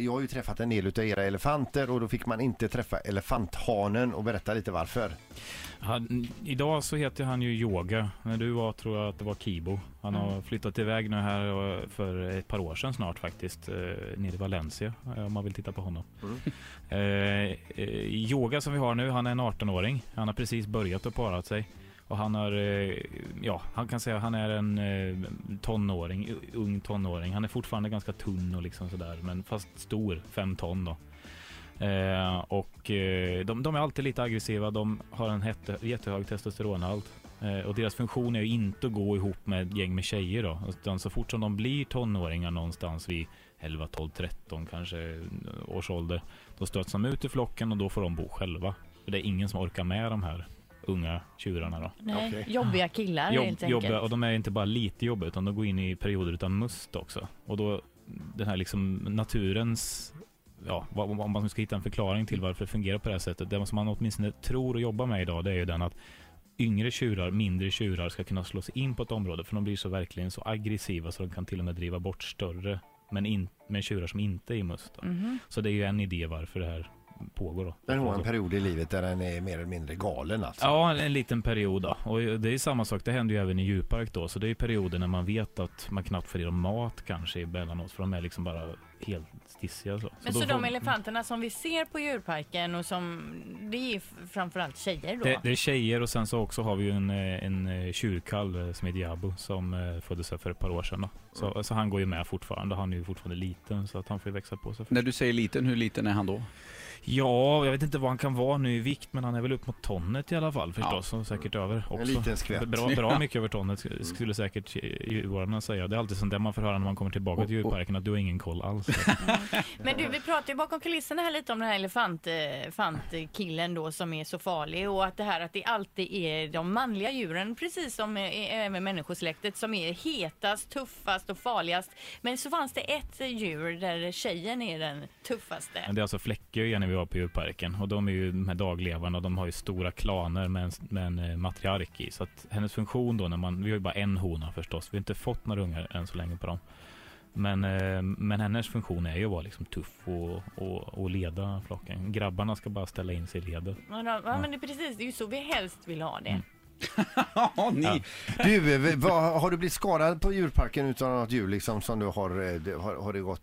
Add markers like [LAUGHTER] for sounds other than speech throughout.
jag har ju träffat en del utav era elefanter och då fick man inte träffa elefanthanen och berätta lite varför. Han, idag så heter han ju Yoga. När du var tror jag att det var Kibo. Han har flyttat iväg nu här eh, för ett par år sedan snart faktiskt. Eh, nere i Valencia eh, om man vill titta på honom. Eh, eh, yoga som vi har nu, han är en 18-åring. Han har precis börjat och parat sig. Och han har, eh, ja, han kan säga att han är en eh, tonåring, ung tonåring. Han är fortfarande ganska tunn och liksom sådär, men fast stor, fem ton då. Eh, och eh, de, de är alltid lite aggressiva, de har en jätte, jättehög testosteronhalt. Eh, och deras funktion är ju inte att gå ihop med ett gäng med tjejer då. Utan så fort som de blir tonåringar någonstans vid 11, 12, 13 kanske eh, års ålder. Då stöts de ut i flocken och då får de bo själva. För det är ingen som orkar med de här unga tjurarna då. Nej, Okej. Jobbiga killar Jobb, helt enkelt. och de är inte bara lite jobbiga utan de går in i perioder utan must också. Och då den här liksom naturens Ja, om man ska hitta en förklaring till varför det fungerar på det här sättet. Det som man åtminstone tror och jobbar med idag det är ju den att yngre tjurar, mindre tjurar ska kunna slå sig in på ett område för de blir så verkligen så aggressiva så de kan till och med driva bort större men in, med tjurar som inte är i must. Då. Mhm. Så det är ju en idé varför det här pågår då. Den har en period i livet där den är mer eller mindre galen alltså. Ja, en liten period då. Och det är samma sak, det händer ju även i djurpark då. Så det är perioder när man vet att man knappt får i dem mat kanske emellanåt. För de är liksom bara helt stissiga så. Men så får- de elefanterna som vi ser på djurparken och som, det är framförallt tjejer då? det, det är tjejer och sen så också har vi ju en, eh, en eh, tjurkalv eh, som heter Jabo som föddes här för ett par år sedan. Då. Så, så han går ju med fortfarande. Han är ju fortfarande liten så att han får ju växa på sig. När du säger liten, hur liten är han då? Ja, jag vet inte vad han kan vara nu i vikt men han är väl upp mot tonnet i alla fall förstås. Och säkert över också. En liten skvätt. Bra, bra mycket över tonnet sk- skulle säkert djurvårdarna säga. Det är alltid sånt där man får höra när man kommer tillbaka till djurparken att du har ingen koll alls. [LAUGHS] Men du, vi pratar ju bakom kulisserna här lite om den här elefant, eh, elefantkillen då som är så farlig och att det här att det alltid är de manliga djuren, precis som eh, även människosläktet, som är hetast, tuffast och farligast. Men så fanns det ett djur där tjejen är den tuffaste. Men det är alltså Fläckö när vi var på djurparken och de är ju de här daglevarna och de har ju stora klaner med en, med en eh, matriark i. Så att hennes funktion då när man, vi har ju bara en hona förstås, vi har inte fått några ungar än så länge på dem. Men, eh, men hennes funktion är ju att vara liksom tuff och, och, och leda flocken. Grabbarna ska bara ställa in sig i ledet. Ja, men det är precis, det är ju så vi helst vill ha det. Mm. [LAUGHS] Ja, ni. Ja. Du, eh, vad, har du blivit skadad på djurparken utan något djur liksom som du har, eh, det- har, har det gått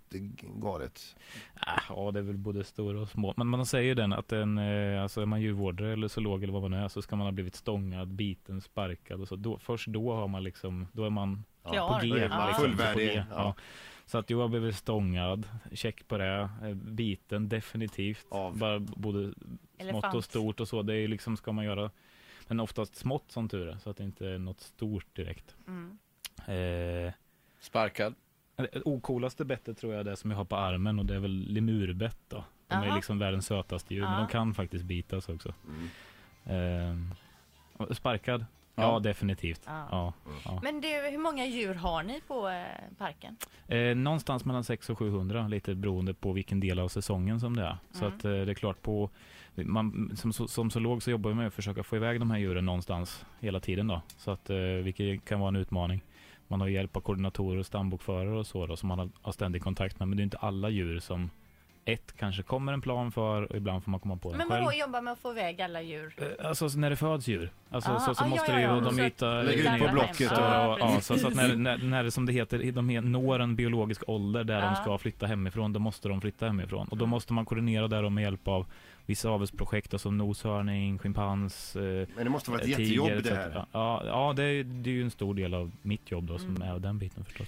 galet? Ah, Ja, det är väl både stora och små. Men man säger den att en, eh, alltså är man djurvårdare eller zoolog eller vad man är så ska man ha blivit stångad, biten, sparkad och så. Då, först då har man liksom, då är man Klar. på G. liksom, fullvärdig, ja. ja. Så att jag har blivit stångad, check på det, biten definitivt. Av? Bara både smått och stort och så. Det är liksom, ska man göra, men oftast smått som tur är, så att det inte är något stort direkt. Mm. Eh, Sparkad. det ocoolaste bettet tror jag är det som jag har på armen och det är väl lemurbett då. De är Aha. liksom världens sötaste djur, men Ja. de kan faktiskt bitas också. Mm. Och sparkad? Ja, definitivt. Ja. Ja. Men du, hur många djur har ni på eh, parken? Eh, någonstans mellan 600 och 700, lite beroende på vilken del av säsongen som det är. Så Mm. att eh, det är klart på, man, som, som, zoolog så jobbar vi med att försöka få iväg de här djuren någonstans hela tiden då. Så att, eh, vilket kan vara en utmaning. Man har hjälp av koordinatorer och stambokförare och så då, som man har, har ständig kontakt med. Men det är inte alla djur som ett kanske kommer en plan för och ibland får man komma på den Men själv. vadå jobba med att få iväg alla djur? Eh, Alltså när det föds djur. Alltså Ah, så, så ah, måste ja, det ju, ja, ja. de Så hitta... Lägg ut på Blocket och- Ja, ja, precis. så, så att när, när, när det som det heter, de he- når en biologisk ålder där Ja. de ska flytta hemifrån, då måste de flytta hemifrån. Och då Mm. måste man koordinera där med hjälp av vissa avelsprojekt, som noshörning, schimpans, eh, Men det måste vara ett tiger, jättejobb det etc. här. Ja, ja det, är, det är ju en stor del av mitt jobb då, som Mm. är den biten förstås.